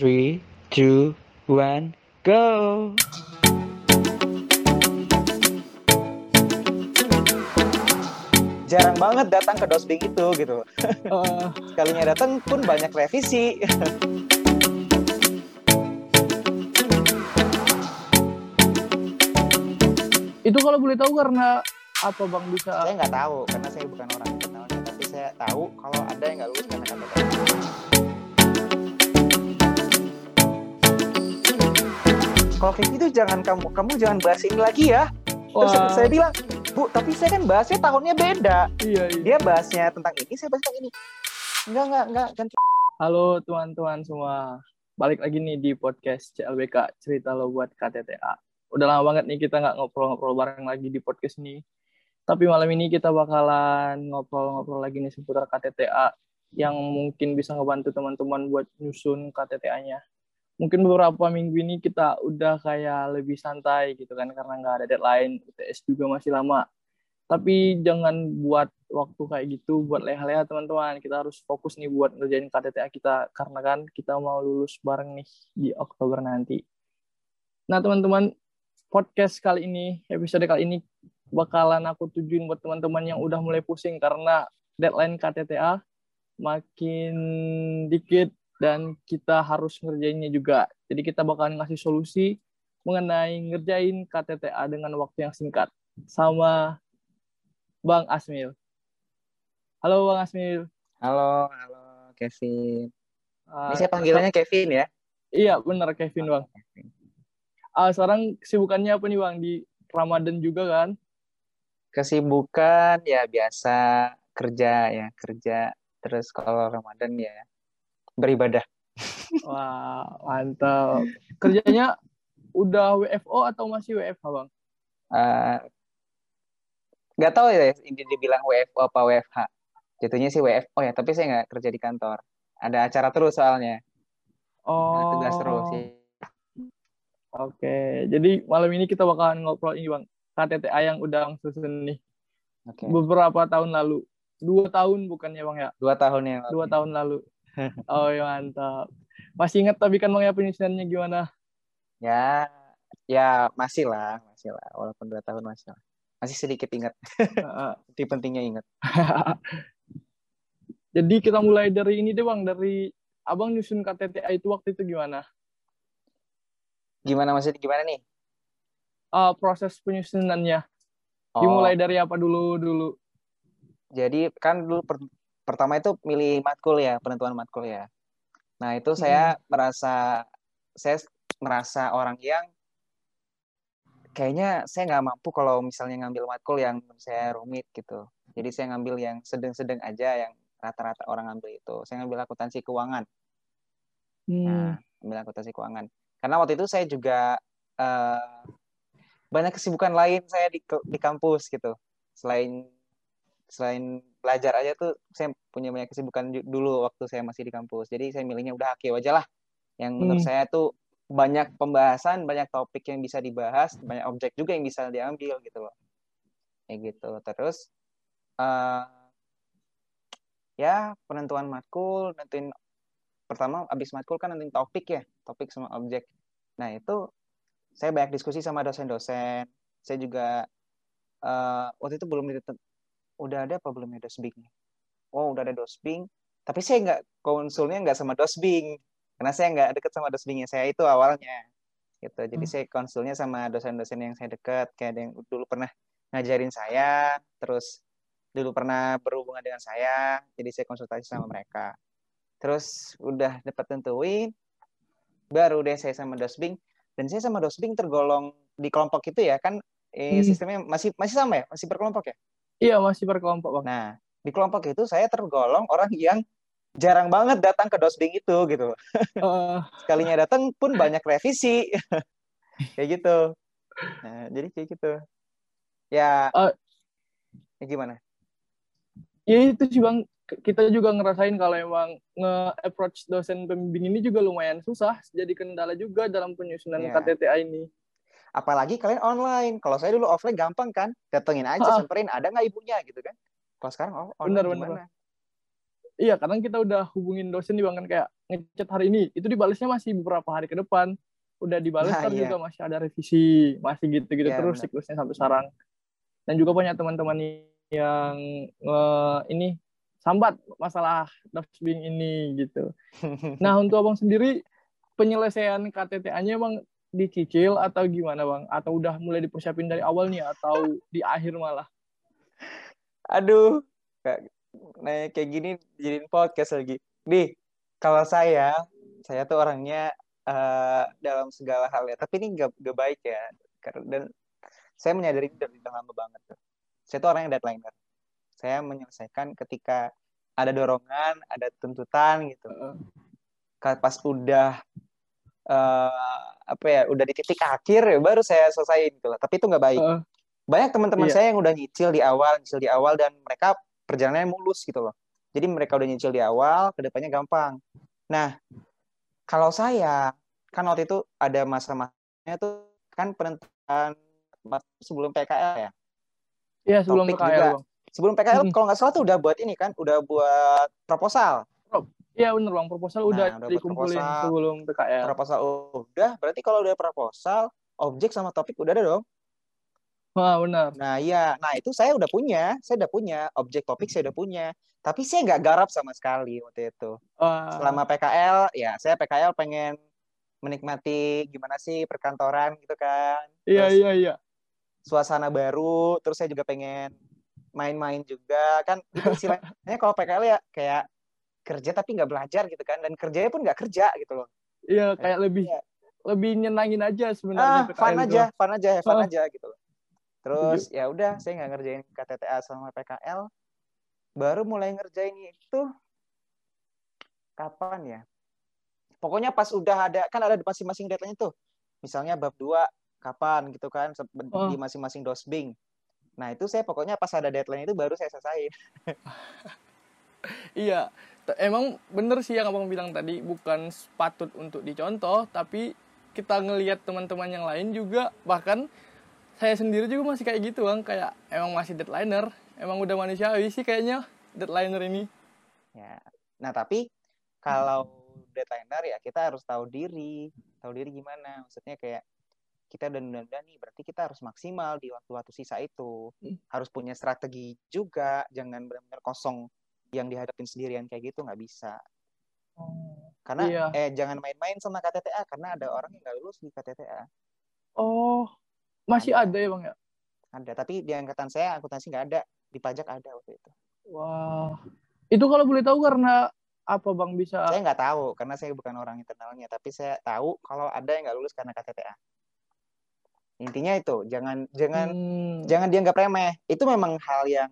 Three, two, one, go! jarang banget datang ke dosbing itu gitu. Eh, Sekalinya datang pun banyak revisi. itu kalau boleh tahu karena apa bang bisa saya nggak tahu karena saya bukan orang internalnya, tapi saya tahu kalau ada yang nggak lulus karena KTT. Kalau kayak gitu jangan kamu kamu jangan bahas ini lagi ya. Terus Wah, saya bilang, Bu, tapi saya kan bahasnya tahunnya beda. iya, iya. Dia bahasnya tentang ini, saya bahas tentang ini. Enggak, enggak, enggak. Kan Halo teman-teman semua, balik lagi nih di podcast CLBK cerita lo buat KTTA. Udah lama banget nih kita nggak ngobrol-ngobrol bareng lagi di podcast ini. Tapi malam ini kita bakalan ngobrol-ngobrol lagi nih seputar KTTA yang mungkin bisa ngebantu teman-teman buat nyusun KTTA-nya. Mungkin beberapa minggu ini kita udah kayak lebih santai gitu kan karena nggak ada deadline, UTS juga masih lama. Tapi jangan buat waktu kayak gitu buat leha-leha teman-teman. Kita harus fokus nih buat ngerjain KTTA kita karena kan kita mau lulus bareng nih di Oktober nanti. Nah, teman-teman, podcast kali ini, episode kali ini bakalan aku tujuin buat teman-teman yang udah mulai pusing karena deadline KTTA makin dikit dan kita harus ngerjainnya juga. Jadi kita bakalan ngasih solusi mengenai ngerjain KTTA dengan waktu yang singkat sama Bang Asmil. Halo Bang Asmil. halo, halo, Kevin. Ah, Ini saya panggilannya Kevin ya. Iya, benar Kevin Bang. Ah, sekarang kesibukannya apa nih Bang di Ramadan juga kan? Kesibukan ya biasa kerja ya, kerja. Terus kalau Ramadan ya beribadah. Wah, mantap. Kerjanya udah WFO atau masih WFH Bang? Eh, nggak tahu ya ini dibilang WFO apa WFH. Jatuhnya sih WFO ya, tapi saya nggak kerja di kantor. Ada acara terus soalnya. Ada Oh, tugas terus sih. Oke, jadi malam ini kita bakalan ngobrol ini Bang. KTTA yang udah susun nih. Oke. Beberapa tahun lalu. Dua tahun bukannya Bang ya? Dua tahun yang lalu. Dua tahun lalu. Oh ya mantap. Masih ingat tapi kan ya penyusunannya gimana? Ya, ya masih lah, masih lah. Walaupun dua tahun masih lah. Masih sedikit ingat. Di pentingnya ingat. Jadi kita mulai dari ini deh Bang, dari Abang nyusun KTTA itu waktu itu gimana? Gimana maksudnya gimana nih? Ah, proses penyusunannya. Oh, Dimulai dari apa dulu dulu? jadi kan dulu pertama itu milih matkul ya, penentuan matkul ya. Nah, itu saya merasa saya merasa orang yang kayaknya saya nggak mampu kalau misalnya ngambil matkul yang menurut saya rumit gitu. Jadi saya ngambil yang sedang-sedang aja yang rata-rata orang ngambil itu. Saya ngambil akuntansi keuangan. Hmm. Nah, ambil akuntansi keuangan. Karena waktu itu saya juga eh, banyak kesibukan lain saya di di kampus gitu. Selain selain belajar aja tuh saya punya banyak kesibukan dulu waktu saya masih di kampus. Jadi saya milihnya udah Hakeo aja lah. Yang menurut Hmm. saya tuh banyak pembahasan, banyak topik yang bisa dibahas, banyak objek juga yang bisa diambil gitu loh. Kayak gitu. Terus eh ya penentuan matkul, nentuin pertama abis matkul kan nentuin topik ya, topik sama objek. Nah itu saya banyak diskusi sama dosen-dosen. Saya juga eh, waktu itu belum udah ada apa belum ya dosbingnya? Oh udah ada dosbing, tapi saya nggak konsulnya nggak sama dosbing karena saya nggak deket sama dosbingnya saya itu awalnya gitu. Jadi Hmm. saya konsulnya sama dosen-dosen yang saya deket, kayak ada yang dulu pernah ngajarin saya, terus dulu pernah berhubungan dengan saya, jadi saya konsultasi sama mereka. Terus udah dapat tentuin, baru deh saya sama dosbing, dan saya sama dosbing tergolong di kelompok itu ya kan eh, Hmm. sistemnya masih masih sama ya, masih berkelompok ya. Iya, masih berkelompok Bang. Nah di kelompok itu saya tergolong orang yang jarang banget datang ke dosbing itu gitu. Eh, Sekalinya datang pun banyak revisi, kayak gitu. Nah jadi kayak gitu. Ya, Eh. ya gimana? ya itu sih Bang, kita juga ngerasain kalau emang nge-approach dosen pembimbing ini juga lumayan susah, jadi kendala juga dalam penyusunan Iya. KTTA ini. Apalagi kalian online. Kalau saya dulu offline gampang kan, datengin aja, Ha. samperin ada nggak ibunya gitu kan. Kalau sekarang oh, online Benar, benar, gimana? iya kadang kita udah hubungin dosen bang kan kayak ngechat hari ini itu dibalasnya masih beberapa hari ke depan udah dibalas Nah, kan iya. juga masih ada revisi masih gitu-gitu Iya, terus benar. siklusnya sampai sekarang dan juga banyak teman-teman yang eh, ini sambat masalah dosbing ini gitu nah untuk abang sendiri penyelesaian KTTA-nya emang dicicil atau gimana bang atau udah mulai dipersiapin dari awal nih atau di akhir malah Aduh, kayak nah, kayak gini jadiin podcast lagi. Nih, kalau saya, saya tuh orangnya eh, dalam segala hal ya. Tapi ini gak, gak baik ya. Karena dan saya menyadari ini dari lama banget tuh. Saya tuh orang yang deadlineer. Saya menyelesaikan ketika ada dorongan, ada tuntutan gitu. Pas udah eh, apa ya, udah di titik akhir ya baru saya selesaiin gitu lah. Tapi itu nggak baik Heeh. banyak teman-teman Iya. saya yang udah nyicil di awal, nyicil di awal dan mereka perjalanannya mulus gitu loh. Jadi mereka udah nyicil di awal, ke depannya gampang. Nah, kalau saya kan waktu itu ada masa-masanya tuh kan penentuan sebelum PKL ya. Iya sebelum Topik PKL juga. bang Sebelum PKL Mm. kalau nggak salah tuh udah buat ini kan, udah buat proposal. Iya bener bang, proposal udah Nah, udah buat dikumpulin proposal. sebelum PKL. Proposal udah, berarti kalau udah proposal, objek sama topik udah ada dong. Wah benar. Nah, iya. Nah, itu saya udah punya. Saya udah punya. Objek topik saya udah punya. Tapi saya nggak garap sama sekali waktu itu. Wah, Selama PKL, ya saya PKL pengen menikmati gimana sih perkantoran gitu kan. iya iya iya. suasana baru. Terus saya juga pengen main-main juga. Kan itu istilahnya kalau PKL ya kayak kerja tapi nggak belajar gitu kan. Dan kerjanya pun nggak kerja gitu loh. Iya kayak lebih Iya. lebih nyenangin aja sebenarnya ah PKL fun itu. aja fun aja fun Ah. aja gitu loh terus ya udah saya nggak ngerjain KTTA sama PKL baru mulai ngerjain itu kapan ya pokoknya pas udah ada kan ada di masing-masing deadline itu misalnya bab 2 kapan gitu kan se- Oh. di masing-masing dosbing nah itu saya pokoknya pas ada deadline itu baru saya selesaiin Iya. Emang bener sih yang abang bilang tadi bukan patut untuk dicontoh, tapi kita ngelihat teman-teman yang lain juga bahkan saya sendiri juga masih kayak gitu bang. Kayak emang masih deadlineer. Emang udah manusiawi sih kayaknya deadlineer ini. Ya. Nah tapi kalau deadlineer ya kita harus tahu diri. Tahu diri gimana. Maksudnya kayak kita udah nunda nih berarti kita harus maksimal di waktu-waktu sisa itu. Hmm. harus punya strategi juga. Jangan benar-benar kosong yang dihadapin sendirian kayak gitu nggak bisa. Karena Iya. eh jangan main-main sama KTTA karena ada orang yang nggak lulus di KTTA oh masih Ada. ada ya bang ya? Ada tapi di angkatan saya akuntansi nggak ada. Di pajak ada waktu itu. Wah. Itu kalau boleh tahu karena apa bang bisa? Saya nggak tahu karena saya bukan orang internalnya. Tapi saya tahu kalau ada yang nggak lulus karena KTTA intinya itu jangan jangan Hmm, jangan dianggap remeh. Itu memang hal yang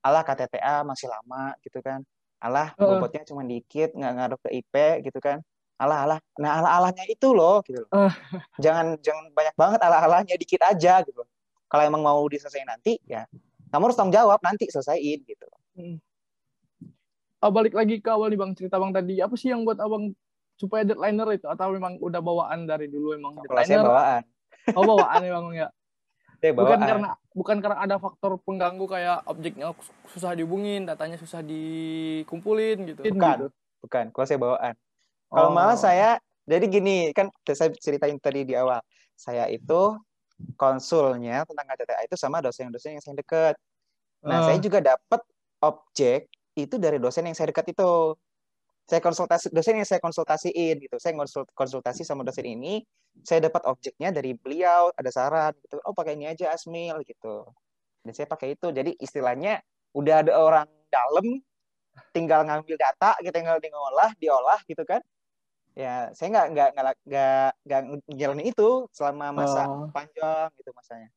Allah KTTA masih lama gitu kan. Allah Heeh. bobotnya cuma dikit nggak ngaruh ke IP gitu kan. Allah Allah nah Allah Allahnya itu loh gitu loh. Eh. jangan jangan banyak banget Allah Allahnya dikit aja gitu kalau emang mau diselesaikan nanti ya kamu harus tanggung jawab nanti selesaiin gitu ah, balik lagi ke awal nih bang cerita bang tadi. Apa sih yang buat abang supaya deadlineer itu? Atau memang udah bawaan dari dulu emang kalau saya deadlineer? bawaan. Oh bawaan ya bang ya bukan bawaan karena bukan karena ada faktor pengganggu kayak objeknya susah dihubungin datanya susah dikumpulin gitu Bukan. bukan kalau saya bawaan Kalau Oh. malah saya, jadi gini, kan saya ceritain tadi di awal. Saya itu konsulnya tentang KTTA itu sama dosen-dosen yang saya deket. Nah, Ah. saya juga dapat objek itu dari dosen yang saya dekat itu. Saya konsultasi dosen yang saya konsultasiin gitu. Saya konsul- konsultasi sama dosen ini, saya dapat objeknya dari beliau, ada saran gitu. Oh, pakai ini aja Asmil gitu. Dan saya pakai itu. Jadi istilahnya udah ada orang dalam tinggal ngambil data, kita tinggal diolah, diolah gitu kan. Ya, saya nggak nggak nggak nggak nggak ngejalanin itu selama masa Oh. panjang gitu masanya.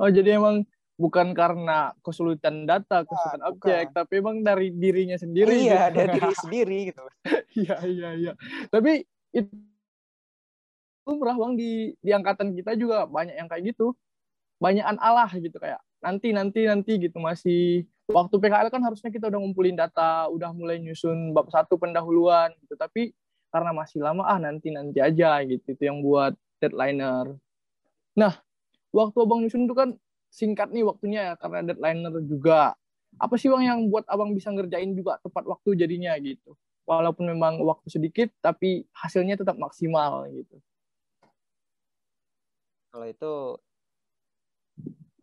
Oh jadi emang bukan karena kesulitan data, kesulitan bukan. objek, tapi emang dari dirinya sendiri. iya, gitu. dari diri sendiri gitu. Iya iya iya. Tapi itu lumrah bang di di angkatan kita juga banyak yang kayak gitu. Banyakan Allah gitu kayak nanti nanti nanti gitu masih waktu PKL kan harusnya kita udah ngumpulin data, udah mulai nyusun bab satu pendahuluan gitu. Tapi karena masih lama ah nanti nanti aja gitu itu yang buat deadlineer. Nah waktu abang nyusun itu kan singkat nih waktunya ya karena deadlineer juga. apa sih bang yang buat abang bisa ngerjain juga tepat waktu jadinya gitu? Walaupun memang waktu sedikit tapi hasilnya tetap maksimal gitu. Kalau itu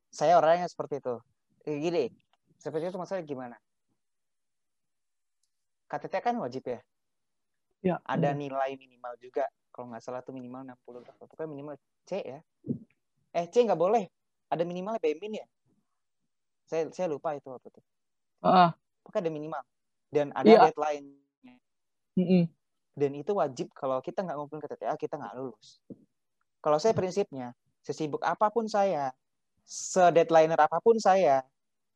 saya orangnya seperti itu. Eh, gini seperti itu maksudnya gimana? KTT kan wajib ya? Ya ada nilai minimal juga. Kalau nggak salah tuh minimal 60 berapa. Pokoknya minimal C ya. Eh C nggak boleh ada minimal B min ya? Saya saya lupa itu apa tuh. Ah. Pokoknya ada minimal. Dan ada Iya. deadline mm-mm. dan itu wajib kalau kita nggak ngumpulin ke TTA kita nggak lulus. Kalau saya prinsipnya sesibuk apa pun saya sedeadlineer apa pun saya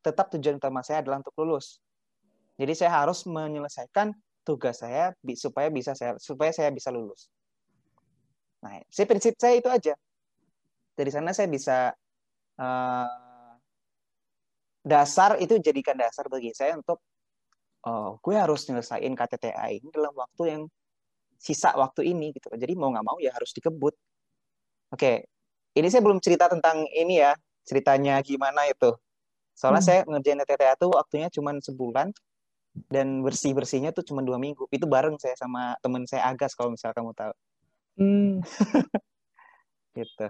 tetap tujuan utama saya adalah untuk lulus. Jadi saya harus menyelesaikan tugas saya supaya bisa saya supaya saya bisa lulus. Nah saya prinsip saya itu aja. Dari sana saya bisa eh, dasar itu jadikan dasar bagi saya untuk oh gue harus nyelesain KTTA ini dalam waktu yang sisa waktu ini gitu. Jadi mau nggak mau ya harus dikebut. Oke ini saya belum cerita tentang ini ya ceritanya gimana itu. Soalnya Hmm. saya ngerjain TTA tuh waktunya cuma sebulan dan bersih bersihnya tuh cuma dua minggu. Itu bareng saya sama temen saya Agas kalau misal kamu tahu. Hmm. gitu.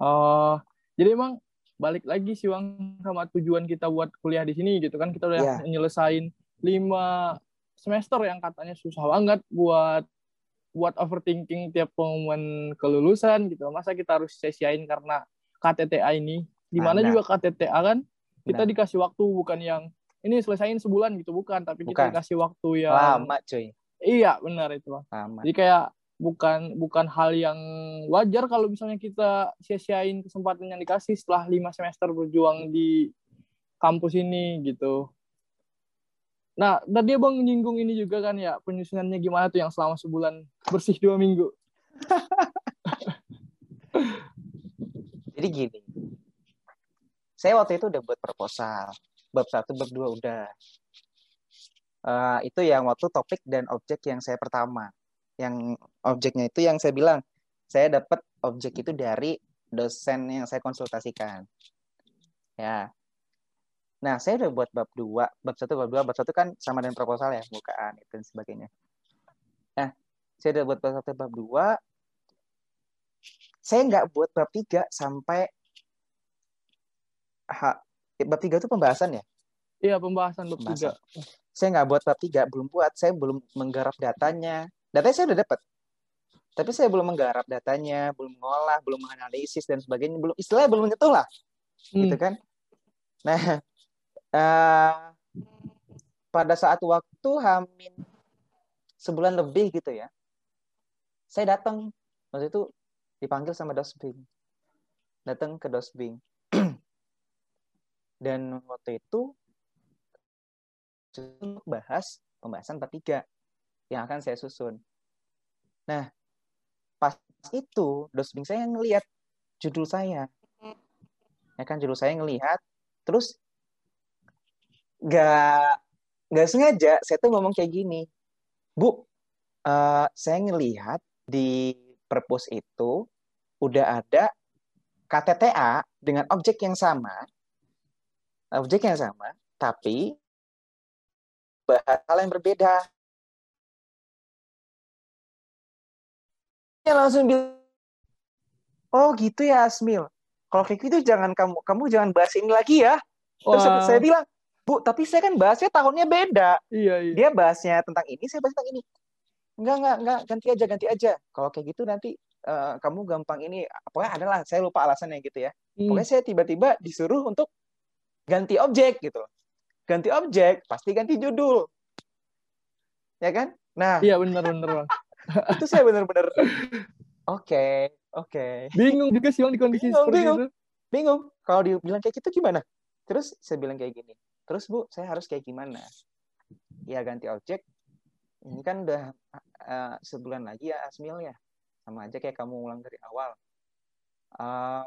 Oh, jadi emang balik lagi sih Bang sama tujuan kita buat kuliah di sini gitu kan kita udah Iya. nyelesain lima semester yang katanya susah banget buat buat overthinking tiap pengumuman kelulusan gitu. Masa kita harus sia-siain karena KTTA ini? Di mana Nah, juga KTTA kan kita Nah. dikasih waktu bukan yang ini selesain sebulan gitu bukan, tapi kita Bukan. dikasih waktu yang lama cuy iya benar itu Bang. lama Jadi kayak bukan bukan hal yang wajar kalau misalnya kita sia-siain kesempatan yang dikasih setelah lima semester berjuang di kampus ini gitu. Nah, tadi abang nyinggung ini juga kan ya penyusunannya gimana tuh yang selama sebulan bersih dua minggu. Jadi gini, saya waktu itu udah buat proposal, bab satu, bab dua udah. Eh, itu yang waktu topik dan objek yang saya pertama. Yang objeknya itu yang saya bilang, saya dapat objek itu dari dosen yang saya konsultasikan. Ya. Nah, saya udah buat bab dua, bab satu, bab dua, bab satu kan sama dengan proposal ya, bukaan itu dan sebagainya. Nah, saya udah buat bab satu, bab dua, saya nggak buat bab tiga sampai ha, bab tiga itu pembahasan ya. Iya, pembahasan bab tiga. Saya nggak buat bab tiga, belum buat. Saya belum menggarap datanya. Datanya saya udah dapat. Tapi saya belum menggarap datanya, belum mengolah, belum menganalisis dan sebagainya, belum istilahnya belum menyentuh lah, Hmm. gitu kan? Nah, eh, pada saat waktu Hamin sebulan lebih gitu ya, saya datang waktu itu dipanggil sama Dosbing, datang ke Dosbing, dan waktu itu untuk bahas pembahasan bab tiga yang akan saya susun. Nah, pas itu Dosbing saya ngelihat judul saya, ya kan judul saya ngelihat, terus nggak nggak sengaja saya tuh ngomong kayak gini, Bu, eh, saya ngelihat di perpus itu udah ada KTTA dengan objek yang sama, objek yang sama, tapi bahas hal yang berbeda. Langsung bilang, oh gitu ya Asmil. Kalau kayak gitu jangan kamu kamu jangan bahas ini lagi ya. Terus Wah, saya bilang, Bu, tapi saya kan bahasnya tahunnya beda. iya, iya. Dia bahasnya tentang ini, saya bahas tentang ini. Enggak, enggak, enggak, ganti aja, ganti aja. Kalau kayak gitu nanti eh, kamu gampang ini, pokoknya adalah saya lupa alasannya gitu ya. Hmm. Pokoknya saya tiba-tiba disuruh untuk ganti objek gitu. Ganti objek, pasti ganti judul. Ya kan? Nah, Iya, benar benar, Bang. Itu saya benar-benar oke, oke. Bingung juga sih Bang di kondisi Bingung, seperti bingung. itu. Bingung. Kalau dia bilang kayak gitu gimana? Terus saya bilang kayak gini. Terus Bu, saya harus kayak gimana? Ya ganti objek. Ini kan udah eh, sebulan lagi ya Asmil ya. Sama aja kayak kamu ulang dari awal. Eh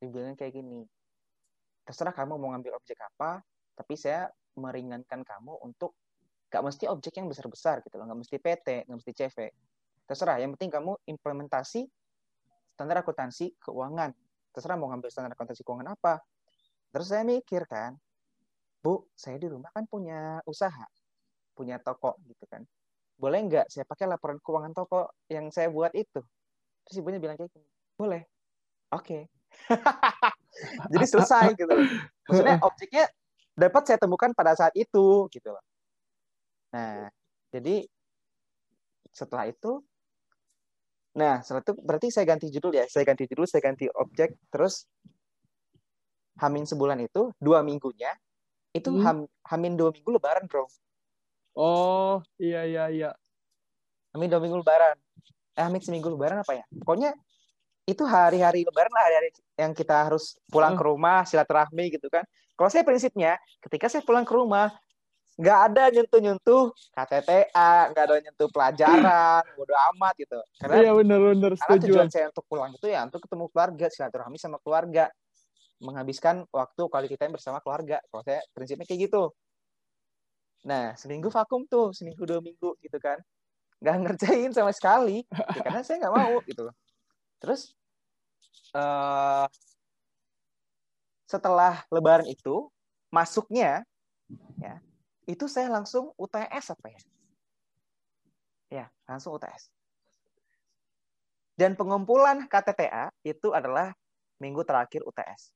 dibilang kayak gini. Terserah kamu mau ngambil objek apa, tapi saya meringankan kamu untuk gak mesti objek yang besar-besar gitu loh, gak mesti PT, gak mesti CV. Terserah, yang penting kamu implementasi standar akuntansi keuangan. Terserah mau ngambil standar akuntansi keuangan apa. Terus saya mikir kan, Bu, saya di rumah kan punya usaha, punya toko gitu kan. Boleh nggak saya pakai laporan keuangan toko yang saya buat itu? Terus ibunya bilang kayak gini, boleh. Oke. Jadi selesai gitu. Maksudnya objeknya dapat saya temukan pada saat itu gitu loh. Nah, jadi setelah itu nah setelah itu berarti saya ganti judul ya saya ganti judul saya ganti objek terus hamin sebulan itu dua minggunya itu Hmm. ham, hamin dua minggu lebaran bro Oh, iya iya iya. hamin dua minggu lebaran eh hamin seminggu lebaran apa ya pokoknya itu hari-hari lebaran lah hari-hari yang kita harus pulang Hmm. ke rumah silaturahmi gitu kan kalau saya prinsipnya ketika saya pulang ke rumah nggak ada nyentuh-nyentuh KTTA, nggak ada nyentuh pelajaran, bodo amat gitu. Karena Iya bener-bener Karena setuju. tujuan saya untuk pulang itu ya untuk ketemu keluarga, silaturahmi sama keluarga, menghabiskan waktu quality time bersama keluarga. Kalau saya prinsipnya kayak gitu. Nah, seminggu vakum tuh, seminggu dua minggu gitu kan, nggak ngerjain sama sekali, ya, karena saya nggak mau gitu. Terus eh setelah Lebaran itu masuknya, ya itu saya langsung UTS apa ya? Ya, langsung UTS. Dan pengumpulan KTTA itu adalah minggu terakhir UTS.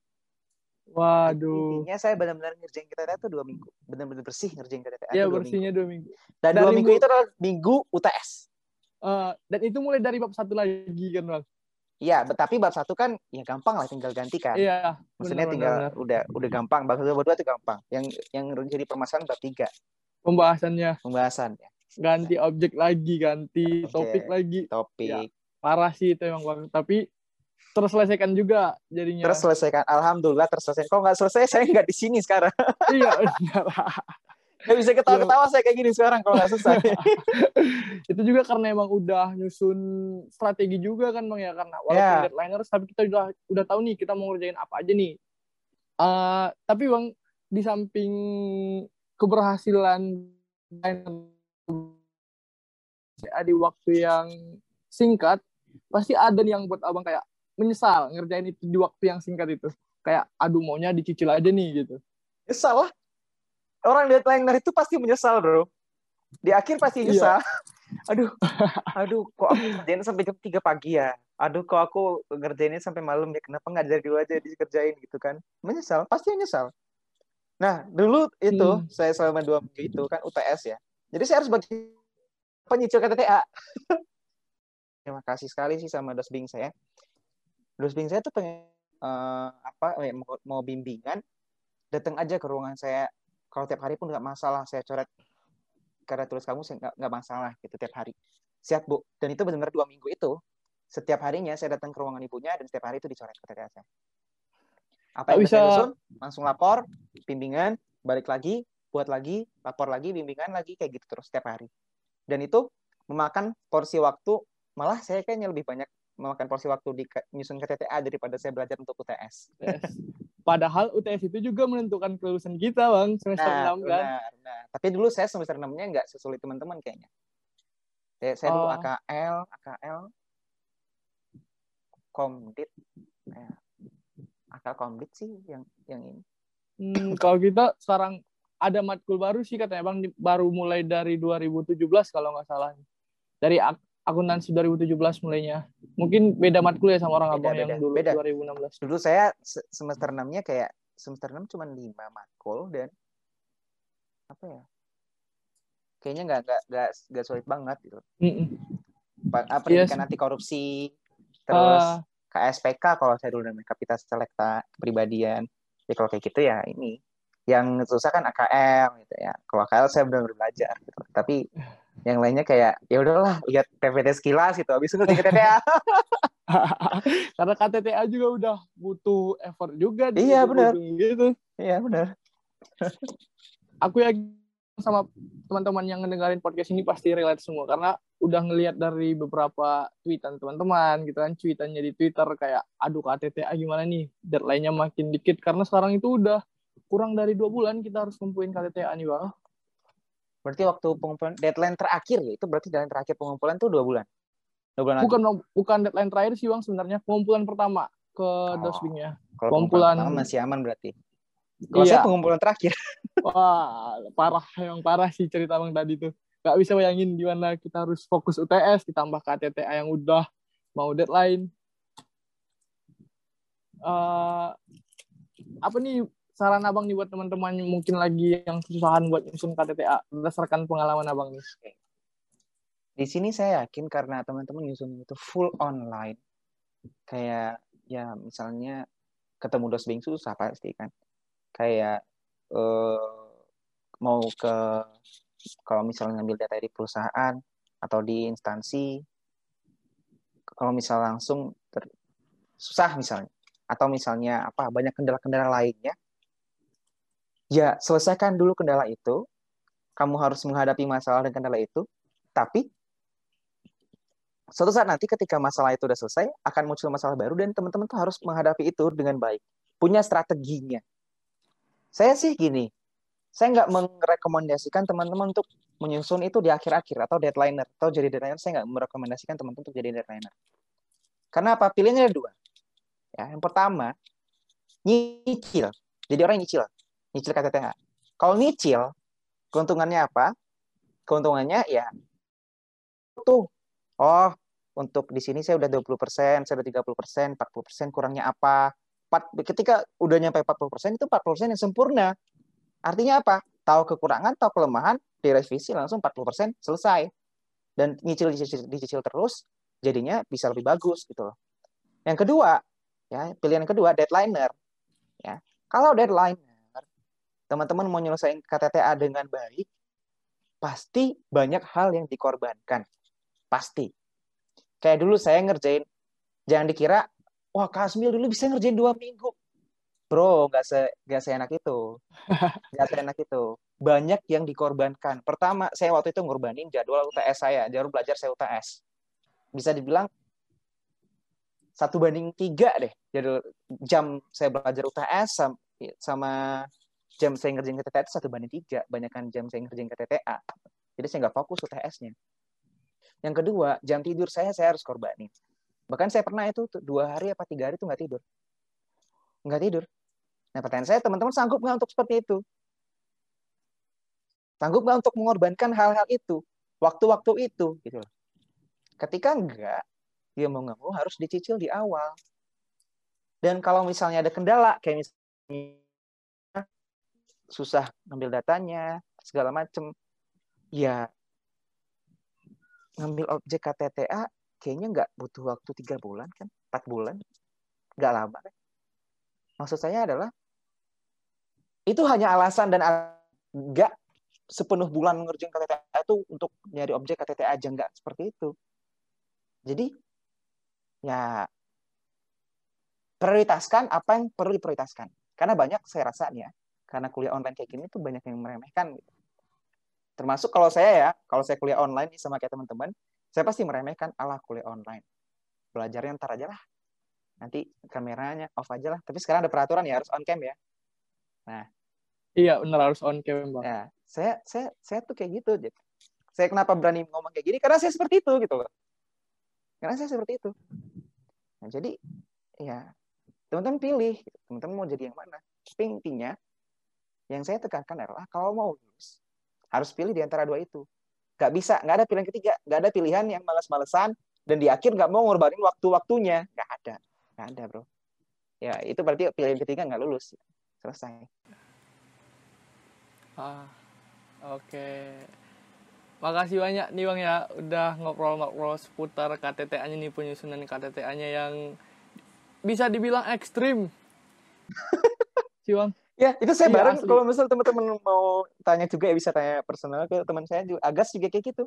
Waduh. Intinya saya benar-benar ngerjain KTTA itu dua minggu. Benar-benar bersih ngerjain KTTA Iya itu dua minggu. bersihnya dua minggu. Dan Dan dua minggu minggu- itu adalah minggu UTS. Eh, dan itu mulai dari bab satu lagi kan bang? Iya, tapi bab satu kan ya gampang lah tinggal ganti kan. Iya. Maksudnya benar, tinggal udah udah gampang. Bab satu bab dua itu gampang. Yang yang jadi permasalahan bab tiga Pembahasannya pembahasan ya. ganti objek lagi, ganti Objek. topik lagi. Topik. Parah sih itu emang bang. Tapi terselesaikan juga jadinya. Terus selesaikan. Alhamdulillah terselesaikan. Kalau nggak selesai saya nggak di sini sekarang. iya Nggak bisa ketawa-ketawa saya kayak gini sekarang kalau nggak selesai. itu juga karena emang udah nyusun strategi juga kan bang ya karena walaupun Ya. deadlineers tapi kita udah udah tahu nih kita mau ngerjain apa aja nih Eh tapi bang di samping keberhasilan di waktu yang singkat pasti ada nih yang buat abang kayak menyesal ngerjain itu di waktu yang singkat itu kayak aduh maunya dicicil aja nih gitu Nyesal lah. Orang deadliner itu pasti menyesal, bro. Di akhir pasti Iya. nyesal. Aduh, aduh, kok aku ngerjainnya sampai jam 3 pagi ya? Aduh, kok aku ngerjainnya sampai malam ya? Kenapa nggak dari dulu aja dikerjain gitu kan? Menyesal, pasti menyesal. Nah, dulu itu Hmm. saya selama dua minggu itu kan UTS ya. Jadi saya harus bagi penyicil KTTA. Terima kasih sekali sih sama dosbing saya. Dosbing saya tuh pengen eh, apa eh, mau, mau bimbingan, datang aja ke ruangan saya. Kalau tiap hari pun nggak masalah, saya coret karena tulis kamu saya nggak nggak masalah gitu tiap hari. Siap bu. Dan itu benar-benar dua minggu itu setiap harinya saya datang ke ruangan ibunya dan setiap hari itu dicoret KTTA saya. Apa yang bisa- susun, langsung lapor, bimbingan, balik lagi, buat lagi, lapor lagi, bimbingan lagi kayak gitu terus setiap hari. Dan itu memakan porsi waktu malah saya kayaknya lebih banyak memakan porsi waktu di nyusun KTTA daripada saya belajar untuk UTS. UTS. Padahal UTS itu juga menentukan kelulusan kita, Bang, semester Nah, 6 kan. benar, benar. Tapi dulu saya semester 6-nya nggak sesulit teman-teman kayaknya. Saya, saya dulu Oh. AKL, AKL, Komdit, ya. AKL Komdit sih yang yang ini. Hmm, kalau kita sekarang ada matkul baru sih katanya Bang, baru mulai dari 2017 kalau nggak salah. Dari ak- akuntansi 2017 mulainya. Mungkin beda matkul ya sama orang Beda, abang beda, yang dulu beda. 2016. Dulu saya se- semester 6-nya kayak semester 6 cuma 5 matkul dan apa ya? Kayaknya nggak nggak nggak nggak sulit banget gitu. Mm-mm. Pa- ah, Iya pendidikan sih. anti korupsi, terus Ah, KSPK kalau saya dulu namanya Kapita Selekta Kepribadian. Ya kalau kayak gitu ya ini. Yang susah kan AKL gitu ya. Kalau AKL saya benar-benar belajar gitu. Tapi yang lainnya kayak ya udahlah lihat PPT sekilas gitu habis itu KTTA. karena KTTA juga udah butuh effort juga di Iya, benar. gitu. Iya benar. Aku yakin sama teman-teman yang ngedengerin podcast ini pasti relate semua karena udah ngelihat dari beberapa tweetan teman-teman gitu kan tweetannya di Twitter kayak aduh KTTA gimana nih deadline-nya makin dikit karena sekarang itu udah kurang dari dua bulan kita harus ngumpulin KTTA nih bang Berarti waktu pengumpulan deadline terakhir ya itu berarti deadline terakhir pengumpulan tuh dua bulan. Dua bulan lagi. bukan bukan deadline terakhir sih bang sebenarnya pengumpulan pertama ke Oh. dosbingnya Kalau pengumpulan- masih aman berarti. Kalau saya Iya. pengumpulan terakhir. Wah, parah yang parah sih cerita Bang tadi tuh. Gak bisa bayangin gimana kita harus fokus UTS ditambah KTTA yang udah mau deadline. Eh, apa nih saran abang nih buat teman-teman mungkin lagi yang kesusahan buat nyusun KTTA berdasarkan pengalaman abang nih? Di sini saya yakin karena teman-teman nyusun itu full online. Kayak ya misalnya ketemu dosbing susah pasti kan. Kayak eh, mau ke kalau misalnya ngambil data di perusahaan atau di instansi kalau misal langsung ter- susah misalnya atau misalnya apa banyak kendala-kendala lainnya ya selesaikan dulu kendala itu. Kamu harus menghadapi masalah dan kendala itu. Tapi suatu saat nanti ketika masalah itu udah selesai akan muncul masalah baru dan teman-teman tuh harus menghadapi itu dengan baik. Punya strateginya. Saya sih gini saya nggak merekomendasikan teman-teman untuk menyusun itu di akhir-akhir atau deadlineer. Atau jadi deadlineer saya nggak merekomendasikan teman-teman untuk jadi deadlineer. Karena apa? Pilihannya ada dua. Ya yang pertama nyicil. Jadi orang yang nyicil nyicil KTTH kalau nyicil keuntungannya apa keuntungannya ya tuh oh untuk di sini saya udah 20%, saya udah 30%, 40% kurangnya apa? Ketika udah nyampe 40% itu 40% yang sempurna. Artinya apa? Tahu kekurangan, tahu kelemahan, direvisi langsung 40% selesai. Dan nyicil dicicil, dicicil terus, jadinya bisa lebih bagus gitu loh. Yang kedua, ya pilihan kedua deadlineer. Ya, kalau deadlineer, teman-teman mau nyelesain KTTA dengan baik, pasti banyak hal yang dikorbankan. Pasti. Kayak dulu saya ngerjain, jangan dikira, wah Kasmil dulu bisa ngerjain dua minggu. Bro, nggak se nggak seenak itu. Nggak seenak itu. Banyak yang dikorbankan. Pertama, saya waktu itu ngorbanin jadwal UTS saya, jadwal belajar saya UTS. Bisa dibilang satu banding tiga deh jadwal jam saya belajar UTS sam- sama jam saya ngerjain KTTA itu satu banding tiga. Banyakkan jam saya ngerjain KTTA jadi saya nggak fokus UTS-nya yang kedua jam tidur saya saya harus korbanin. Bahkan saya pernah itu dua hari apa tiga hari itu nggak tidur. Nggak tidur. Nah pertanyaan saya teman-teman sanggup nggak untuk seperti itu? Sanggup nggak untuk mengorbankan hal-hal itu? Waktu-waktu itu gitu loh. Ketika enggak dia mau nggak mau harus dicicil di awal. Dan kalau misalnya ada kendala kayak misalnya susah ngambil datanya segala macem. Ya ngambil objek KTTA kayaknya nggak butuh waktu tiga bulan kan empat bulan. Nggak lama kan. Maksud saya adalah itu hanya alasan dan nggak sepenuh bulan ngerjain KTTA itu untuk nyari objek KTTA aja nggak seperti itu. Jadi ya prioritaskan apa yang perlu diprioritaskan. Karena banyak saya rasa nih ya karena kuliah online kayak gini tuh banyak yang meremehkan gitu. termasuk kalau saya ya kalau saya kuliah online nih sama kayak teman-teman saya pasti meremehkan ala kuliah online. Belajarnya ntar aja lah. Nanti kameranya off aja lah. Tapi sekarang ada peraturan ya harus on cam ya. Iya, benar harus on cam, Bang. ya saya saya saya tuh kayak gitu saya kenapa berani ngomong kayak gini? Karena saya seperti itu gitu loh. Karena saya seperti itu. Nah jadi ya teman-teman pilih teman-teman mau jadi yang mana. Tapi intinya yang saya tekankan adalah kalau mau lulus harus pilih di antara dua itu nggak bisa nggak ada pilihan ketiga nggak ada pilihan yang malas-malesan dan di akhir nggak mau ngorbanin waktu-waktunya nggak ada nggak ada bro ya itu berarti pilihan ketiga nggak lulus selesai Ah, oke. Makasih banyak nih Bang ya udah ngobrol-ngobrol seputar KTTA-nya nih penyusunan KTTA-nya yang bisa dibilang ekstrim. Si Bang. Ya, itu saya Iya, bareng asli. kalau misal teman-teman mau tanya juga ya bisa tanya personal ke teman saya juga. Agas juga kayak gitu.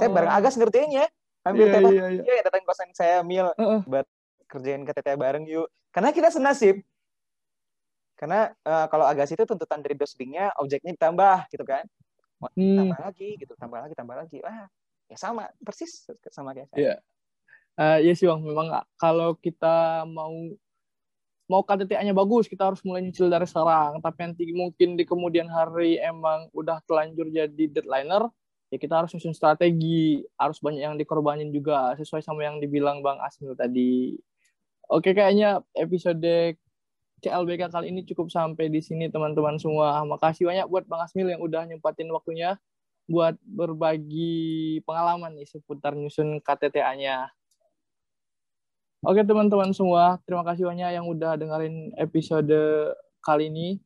Saya bareng Oh, Agas ngerjainnya. Ambil Iya, tema iya, iya. ya datang kosan saya Mil Heeh. buat kerjain KTT bareng yuk. Karena kita senasib. Karena eh, kalau Agas itu tuntutan dari dosbingnya objeknya ditambah gitu kan. Mau Hmm. Tambah lagi gitu, tambah lagi, tambah lagi. Wah, ya sama persis sama kayak saya. Iya. Eh, iya sih Bang, memang kalau kita mau mau KTTA-nya bagus, kita harus mulai nyicil dari sekarang. Tapi nanti mungkin di kemudian hari emang udah telanjur jadi deadlineer, ya kita harus nyusun strategi, harus banyak yang dikorbanin juga, sesuai sama yang dibilang Bang Asmil tadi. Oke, kayaknya episode CLBK kali ini cukup sampai di sini teman-teman semua. Makasih banyak buat Bang Asmil yang udah nyempatin waktunya buat berbagi pengalaman nih seputar nyusun KTTA-nya. Oke teman-teman semua, terima kasih banyak yang udah dengerin episode kali ini.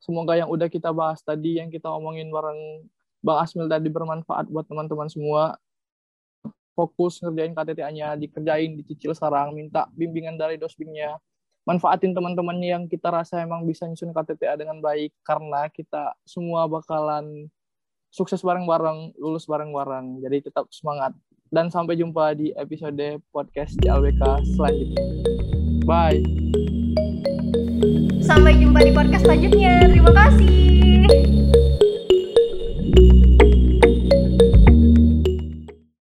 Semoga yang udah kita bahas tadi, yang kita omongin bareng Bang Asmil tadi bermanfaat buat teman-teman semua. Fokus ngerjain KTTA-nya, dikerjain, dicicil sekarang, minta bimbingan dari dosbingnya. Manfaatin teman-teman yang kita rasa emang bisa nyusun KTTA dengan baik, karena kita semua bakalan sukses bareng-bareng, lulus bareng-bareng. Jadi tetap semangat. Dan sampai jumpa di episode podcast CLBK selanjutnya. Bye. Sampai jumpa di podcast selanjutnya. Terima kasih.